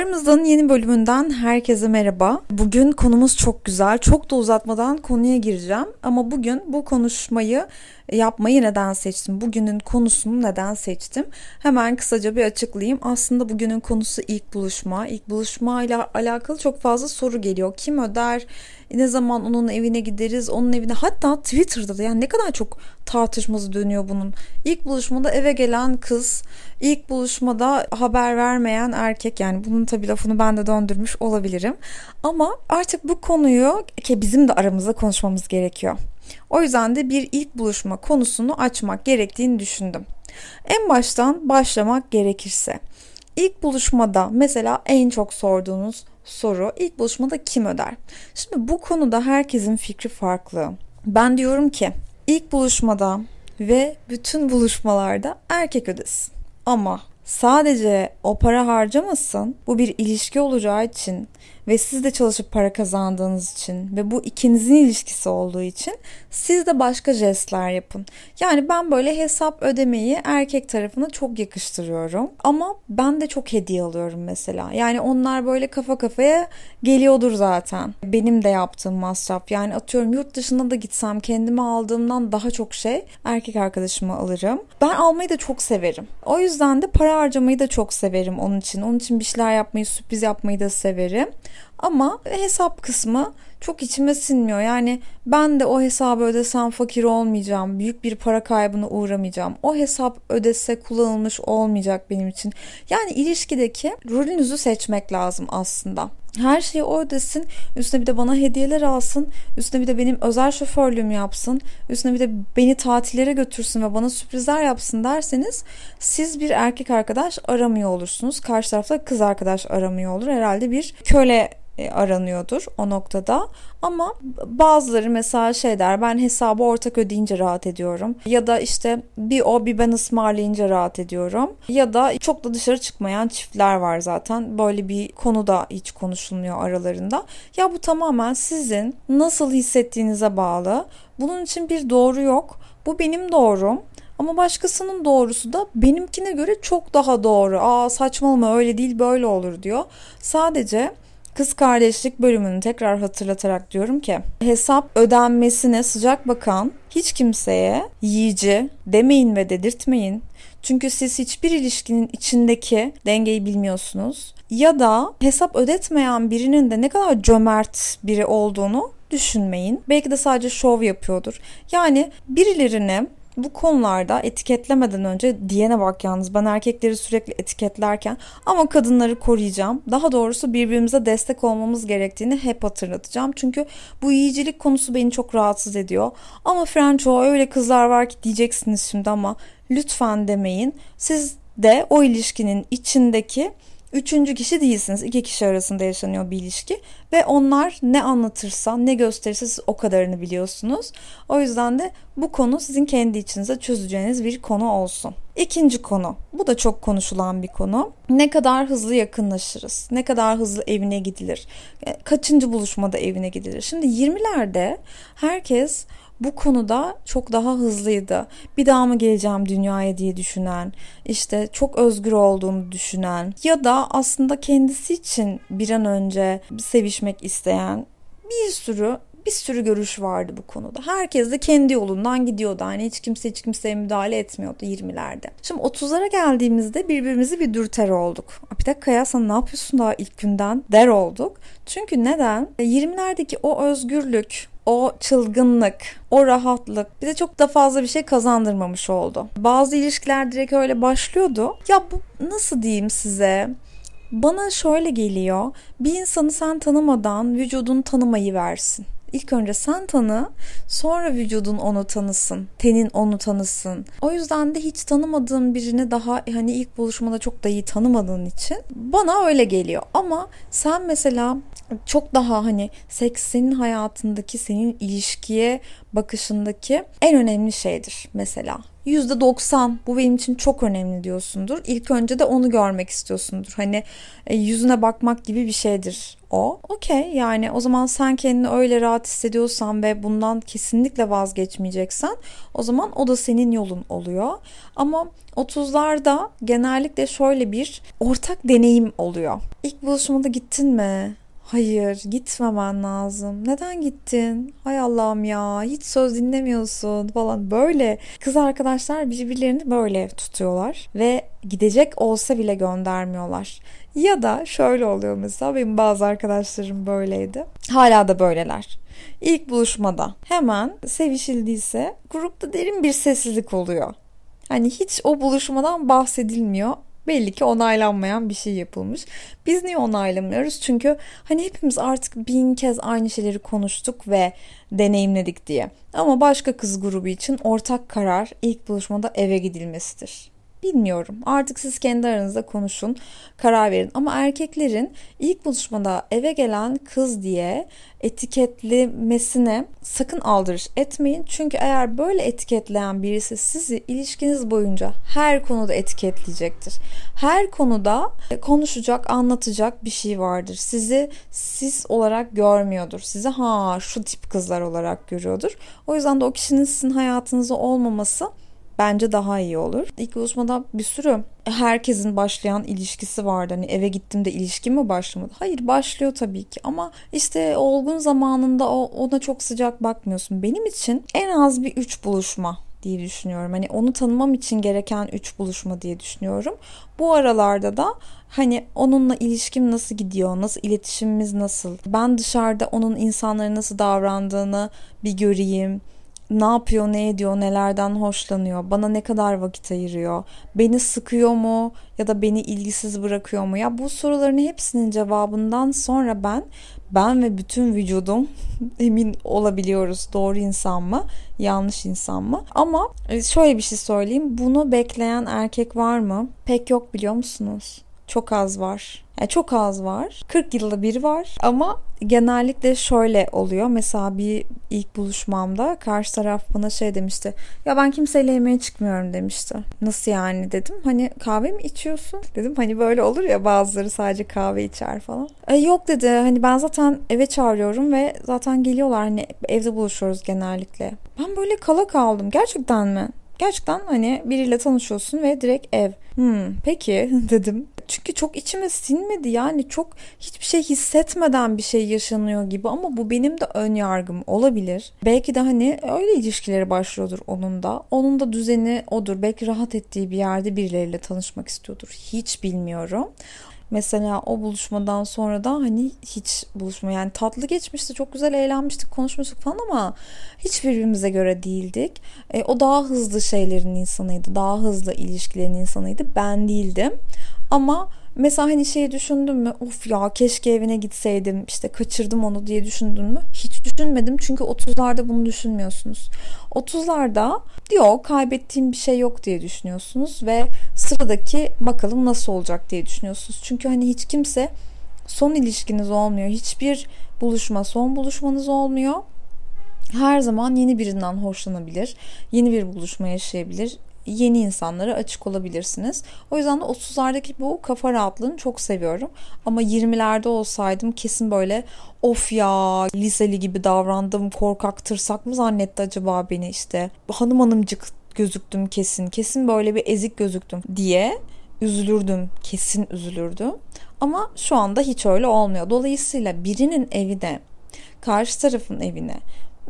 Aramızdan yeni bölümünden herkese merhaba. Bugün konumuz çok güzel. Çok da uzatmadan konuya gireceğim. Ama bugün bu konuşmayı yapmayı neden seçtim? Bugünün konusunu neden seçtim? Hemen kısaca bir açıklayayım. Aslında bugünün konusu ilk buluşma. İlk buluşma ile alakalı çok fazla soru geliyor. Kim öder? Ne zaman onun evine gideriz? Onun evine hatta Twitter'da da yani ne kadar çok tartışması dönüyor bunun. İlk buluşmada eve gelen kız, ilk buluşmada haber vermeyen erkek yani bunun tabii lafını ben de döndürmüş olabilirim. Ama artık bu konuyu ki bizim de aramızda konuşmamız gerekiyor. O yüzden de bir ilk buluşma konusunu açmak gerektiğini düşündüm. En baştan başlamak gerekirse ilk buluşmada mesela en çok sorduğunuz soru ilk buluşmada kim öder? Şimdi bu konuda herkesin fikri farklı. Ben diyorum ki ilk buluşmada ve bütün buluşmalarda erkek ödesin. Ama sadece o para harcamasın. Bu bir ilişki olacağı için ve siz de çalışıp para kazandığınız için ve bu ikinizin ilişkisi olduğu için siz de başka jestler yapın. Yani ben böyle hesap ödemeyi erkek tarafına çok yakıştırıyorum. Ama ben de çok hediye alıyorum mesela. Yani onlar böyle kafa kafaya geliyordur zaten. Benim de yaptığım masraf. Yani atıyorum yurt dışına da gitsem kendime aldığımdan daha çok şey erkek arkadaşıma alırım. Ben almayı da çok severim. O yüzden de para harcamayı da çok severim onun için. Onun için bir şeyler yapmayı, sürpriz yapmayı da severim. Ama hesap kısmı çok içime sinmiyor. Yani ben de o hesabı ödesem fakir olmayacağım. Büyük bir para kaybına uğramayacağım. O hesap ödese kullanılmış olmayacak benim için. Yani ilişkideki rolünüzü seçmek lazım aslında. Her şeyi o ödesin. Üstüne bir de bana hediyeler alsın. Üstüne bir de benim özel şoförlüğümü yapsın. Üstüne bir de beni tatillere götürsün ve bana sürprizler yapsın derseniz siz bir erkek arkadaş aramıyor olursunuz. Karşı tarafta kız arkadaş aramıyor olur. Herhalde bir köle aranıyordur o noktada. Ama bazıları mesela şey der ben hesabı ortak ödeyince rahat ediyorum. Ya da işte bir o bir ben ısmarlayınca rahat ediyorum. Ya da çok da dışarı çıkmayan çiftler var zaten. Böyle bir konu da hiç konuşulmuyor aralarında. Ya bu tamamen sizin nasıl hissettiğinize bağlı. Bunun için bir doğru yok. Bu benim doğrum. Ama başkasının doğrusu da benimkine göre çok daha doğru. Aa saçmalama öyle değil böyle olur diyor. Sadece Kız kardeşlik bölümünü tekrar hatırlatarak diyorum ki hesap ödenmesine sıcak bakan hiç kimseye yiyici demeyin ve dedirtmeyin. Çünkü siz hiçbir ilişkinin içindeki dengeyi bilmiyorsunuz. Ya da hesap ödetmeyen birinin de ne kadar cömert biri olduğunu düşünmeyin. Belki de sadece şov yapıyordur. Yani birilerini bu konularda etiketlemeden önce diyene bak yalnız ben erkekleri sürekli etiketlerken ama kadınları koruyacağım. Daha doğrusu birbirimize destek olmamız gerektiğini hep hatırlatacağım. Çünkü bu yiyicilik konusu beni çok rahatsız ediyor. Ama Frenço öyle kızlar var ki diyeceksiniz şimdi ama lütfen demeyin. Siz de o ilişkinin içindeki Üçüncü kişi değilsiniz. İki kişi arasında yaşanıyor bir ilişki. Ve onlar ne anlatırsa, ne gösterirse siz o kadarını biliyorsunuz. O yüzden de bu konu sizin kendi içinize çözeceğiniz bir konu olsun. İkinci konu. Bu da çok konuşulan bir konu. Ne kadar hızlı yakınlaşırız? Ne kadar hızlı evine gidilir? E, kaçıncı buluşmada evine gidilir? Şimdi 20'lerde herkes bu konuda çok daha hızlıydı. Bir daha mı geleceğim dünyaya diye düşünen, işte çok özgür olduğunu düşünen ya da aslında kendisi için bir an önce sevişmek isteyen bir sürü bir sürü görüş vardı bu konuda. Herkes de kendi yolundan gidiyordu. Hani hiç kimse hiç kimseye müdahale etmiyordu 20'lerde. Şimdi 30'lara geldiğimizde birbirimizi bir dürter olduk. Bir dakika ya sen ne yapıyorsun daha ilk günden der olduk. Çünkü neden? 20'lerdeki o özgürlük, o çılgınlık, o rahatlık bize çok da fazla bir şey kazandırmamış oldu. Bazı ilişkiler direkt öyle başlıyordu. Ya bu nasıl diyeyim size? Bana şöyle geliyor. Bir insanı sen tanımadan vücudun tanımayı versin. İlk önce sen tanı, sonra vücudun onu tanısın, tenin onu tanısın. O yüzden de hiç tanımadığın birini daha hani ilk buluşmada çok da iyi tanımadığın için bana öyle geliyor. Ama sen mesela çok daha hani seks senin hayatındaki senin ilişkiye bakışındaki en önemli şeydir mesela. %90 bu benim için çok önemli diyorsundur. İlk önce de onu görmek istiyorsundur. Hani e, yüzüne bakmak gibi bir şeydir o. Okey yani o zaman sen kendini öyle rahat hissediyorsan ve bundan kesinlikle vazgeçmeyeceksen o zaman o da senin yolun oluyor. Ama 30'larda genellikle şöyle bir ortak deneyim oluyor. İlk buluşmada gittin mi? Hayır gitmemen lazım. Neden gittin? Hay Allah'ım ya hiç söz dinlemiyorsun falan böyle. Kız arkadaşlar birbirlerini böyle tutuyorlar ve gidecek olsa bile göndermiyorlar. Ya da şöyle oluyor mesela benim bazı arkadaşlarım böyleydi. Hala da böyleler. İlk buluşmada hemen sevişildiyse grupta derin bir sessizlik oluyor. Hani hiç o buluşmadan bahsedilmiyor belli ki onaylanmayan bir şey yapılmış. Biz niye onaylamıyoruz? Çünkü hani hepimiz artık bin kez aynı şeyleri konuştuk ve deneyimledik diye. Ama başka kız grubu için ortak karar ilk buluşmada eve gidilmesidir. Bilmiyorum. Artık siz kendi aranızda konuşun, karar verin. Ama erkeklerin ilk buluşmada eve gelen kız diye etiketlemesine sakın aldırış etmeyin. Çünkü eğer böyle etiketleyen birisi sizi ilişkiniz boyunca her konuda etiketleyecektir. Her konuda konuşacak, anlatacak bir şey vardır. Sizi siz olarak görmüyordur. Sizi ha şu tip kızlar olarak görüyordur. O yüzden de o kişinin sizin hayatınızda olmaması bence daha iyi olur. İlk buluşmada bir sürü herkesin başlayan ilişkisi vardı. Hani eve gittim de ilişki mi başlamadı? Hayır başlıyor tabii ki ama işte olgun zamanında ona çok sıcak bakmıyorsun. Benim için en az bir üç buluşma diye düşünüyorum. Hani onu tanımam için gereken üç buluşma diye düşünüyorum. Bu aralarda da hani onunla ilişkim nasıl gidiyor, nasıl iletişimimiz nasıl, ben dışarıda onun insanlara nasıl davrandığını bir göreyim ne yapıyor, ne ediyor, nelerden hoşlanıyor, bana ne kadar vakit ayırıyor, beni sıkıyor mu ya da beni ilgisiz bırakıyor mu? Ya bu soruların hepsinin cevabından sonra ben ben ve bütün vücudum emin olabiliyoruz doğru insan mı, yanlış insan mı? Ama e, şöyle bir şey söyleyeyim. Bunu bekleyen erkek var mı? Pek yok biliyor musunuz? Çok az var. Yani çok az var. 40 yılda bir var ama genellikle şöyle oluyor. Mesela bir ilk buluşmamda karşı taraf bana şey demişti. Ya ben kimseyle yemeğe çıkmıyorum demişti. Nasıl yani dedim. Hani kahve mi içiyorsun? Dedim hani böyle olur ya bazıları sadece kahve içer falan. E, yok dedi. Hani ben zaten eve çağırıyorum ve zaten geliyorlar. Hani evde buluşuyoruz genellikle. Ben böyle kala kaldım. Gerçekten mi? Gerçekten hani biriyle tanışıyorsun ve direkt ev. Hmm, peki dedim. Çünkü çok içime sinmedi yani çok hiçbir şey hissetmeden bir şey yaşanıyor gibi ama bu benim de ön yargım olabilir. Belki de hani öyle ilişkileri başlıyordur onun da. Onun da düzeni odur. Belki rahat ettiği bir yerde birileriyle tanışmak istiyordur. Hiç bilmiyorum. Mesela o buluşmadan sonra da hani hiç buluşma yani tatlı geçmişti çok güzel eğlenmiştik konuşmuştuk falan ama hiç birbirimize göre değildik. E, o daha hızlı şeylerin insanıydı daha hızlı ilişkilerin insanıydı ben değildim ama mesela hani şey düşündüm mü of ya keşke evine gitseydim işte kaçırdım onu diye düşündün mü? Hiç düşünmedim çünkü 30'larda bunu düşünmüyorsunuz. 30'larda diyor kaybettiğim bir şey yok diye düşünüyorsunuz ve sıradaki bakalım nasıl olacak diye düşünüyorsunuz. Çünkü hani hiç kimse son ilişkiniz olmuyor. Hiçbir buluşma son buluşmanız olmuyor. Her zaman yeni birinden hoşlanabilir, yeni bir buluşma yaşayabilir, yeni insanlara açık olabilirsiniz. O yüzden de 30'lardaki bu kafa rahatlığını çok seviyorum. Ama 20'lerde olsaydım kesin böyle of ya liseli gibi davrandım korkak tırsak mı zannetti acaba beni işte hanım hanımcık gözüktüm kesin kesin böyle bir ezik gözüktüm diye üzülürdüm kesin üzülürdüm ama şu anda hiç öyle olmuyor dolayısıyla birinin evine karşı tarafın evine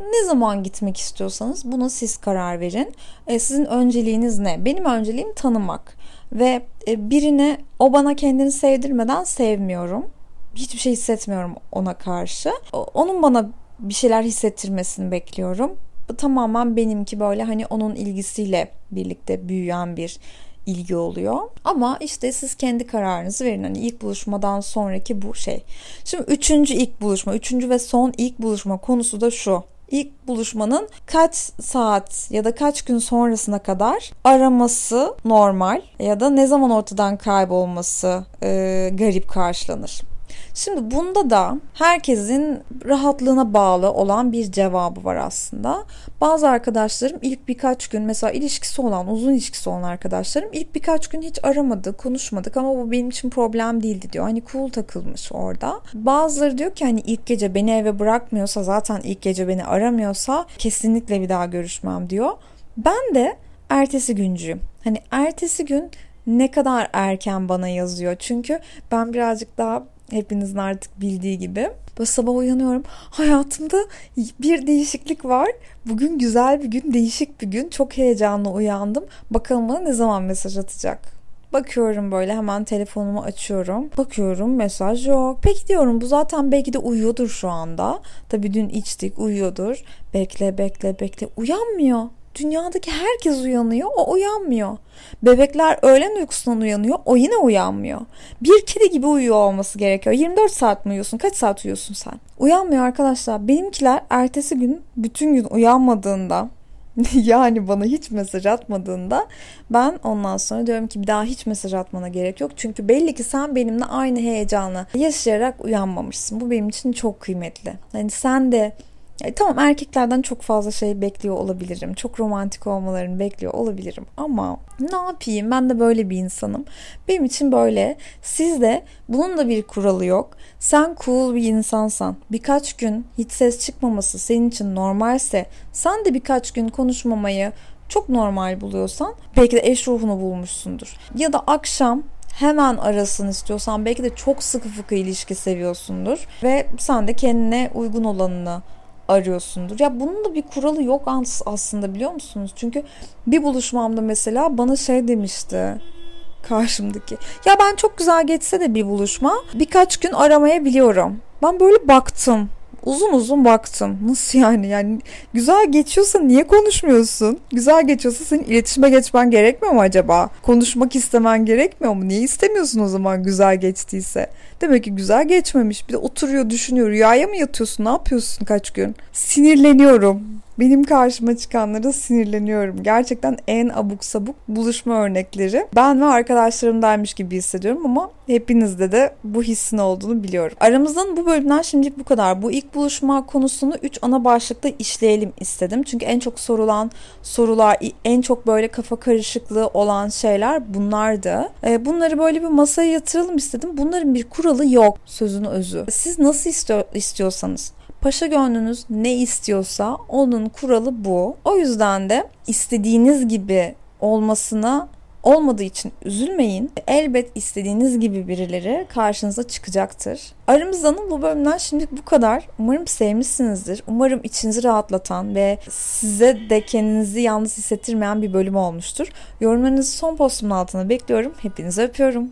ne zaman gitmek istiyorsanız buna siz karar verin. E, sizin önceliğiniz ne? Benim önceliğim tanımak ve e, birine o bana kendini sevdirmeden sevmiyorum. Hiçbir şey hissetmiyorum ona karşı. Onun bana bir şeyler hissettirmesini bekliyorum. Tamamen benimki böyle hani onun ilgisiyle birlikte büyüyen bir ilgi oluyor. Ama işte siz kendi kararınızı verin. Hani ilk buluşmadan sonraki bu şey. Şimdi üçüncü ilk buluşma, üçüncü ve son ilk buluşma konusu da şu ilk buluşmanın kaç saat ya da kaç gün sonrasına kadar araması normal ya da ne zaman ortadan kaybolması e, garip karşılanır. Şimdi bunda da herkesin rahatlığına bağlı olan bir cevabı var aslında. Bazı arkadaşlarım ilk birkaç gün mesela ilişkisi olan, uzun ilişkisi olan arkadaşlarım ilk birkaç gün hiç aramadı, konuşmadık ama bu benim için problem değildi diyor. Hani cool takılmış orada. Bazıları diyor ki hani ilk gece beni eve bırakmıyorsa zaten ilk gece beni aramıyorsa kesinlikle bir daha görüşmem diyor. Ben de ertesi güncüyüm. Hani ertesi gün ne kadar erken bana yazıyor. Çünkü ben birazcık daha hepinizin artık bildiği gibi böyle sabah uyanıyorum. Hayatımda bir değişiklik var. Bugün güzel bir gün, değişik bir gün. Çok heyecanlı uyandım. Bakalım bana ne zaman mesaj atacak. Bakıyorum böyle hemen telefonumu açıyorum. Bakıyorum mesaj yok. Peki diyorum bu zaten belki de uyuyordur şu anda. Tabii dün içtik uyuyordur. Bekle bekle bekle uyanmıyor. Dünyadaki herkes uyanıyor, o uyanmıyor. Bebekler öğlen uykusundan uyanıyor, o yine uyanmıyor. Bir kedi gibi uyuyor olması gerekiyor. 24 saat mi uyuyorsun? Kaç saat uyuyorsun sen? Uyanmıyor arkadaşlar. Benimkiler ertesi gün bütün gün uyanmadığında yani bana hiç mesaj atmadığında ben ondan sonra diyorum ki bir daha hiç mesaj atmana gerek yok. Çünkü belli ki sen benimle aynı heyecanı yaşayarak uyanmamışsın. Bu benim için çok kıymetli. Hani sen de e, tamam erkeklerden çok fazla şey bekliyor olabilirim. Çok romantik olmalarını bekliyor olabilirim. Ama ne yapayım ben de böyle bir insanım. Benim için böyle. Sizde bunun da bir kuralı yok. Sen cool bir insansan birkaç gün hiç ses çıkmaması senin için normalse sen de birkaç gün konuşmamayı çok normal buluyorsan belki de eş ruhunu bulmuşsundur. Ya da akşam hemen arasın istiyorsan belki de çok sıkı fıkı ilişki seviyorsundur ve sen de kendine uygun olanını arıyorsundur. Ya bunun da bir kuralı yok aslında biliyor musunuz? Çünkü bir buluşmamda mesela bana şey demişti karşımdaki. Ya ben çok güzel geçse de bir buluşma birkaç gün aramayabiliyorum. Ben böyle baktım uzun uzun baktım. Nasıl yani? Yani güzel geçiyorsa niye konuşmuyorsun? Güzel geçiyorsa senin iletişime geçmen gerekmiyor mu acaba? Konuşmak istemen gerekmiyor mu? Niye istemiyorsun o zaman güzel geçtiyse? Demek ki güzel geçmemiş. Bir de oturuyor düşünüyor. Rüyaya mı yatıyorsun? Ne yapıyorsun kaç gün? Sinirleniyorum. Benim karşıma çıkanlara sinirleniyorum. Gerçekten en abuk sabuk buluşma örnekleri. Ben ve arkadaşlarımdaymış gibi hissediyorum ama hepinizde de bu hissin olduğunu biliyorum. Aramızdan bu bölümden şimdilik bu kadar. Bu ilk buluşma konusunu 3 ana başlıkta işleyelim istedim. Çünkü en çok sorulan sorular, en çok böyle kafa karışıklığı olan şeyler bunlardı. Ee, bunları böyle bir masaya yatıralım istedim. Bunların bir kuralı yok sözün özü. Siz nasıl istiyorsanız Paşa gönlünüz ne istiyorsa onun kuralı bu. O yüzden de istediğiniz gibi olmasına olmadığı için üzülmeyin. Elbet istediğiniz gibi birileri karşınıza çıkacaktır. Aramızdanın bu bölümden şimdilik bu kadar. Umarım sevmişsinizdir. Umarım içinizi rahatlatan ve size de kendinizi yalnız hissettirmeyen bir bölüm olmuştur. Yorumlarınızı son postumun altına bekliyorum. Hepinizi öpüyorum.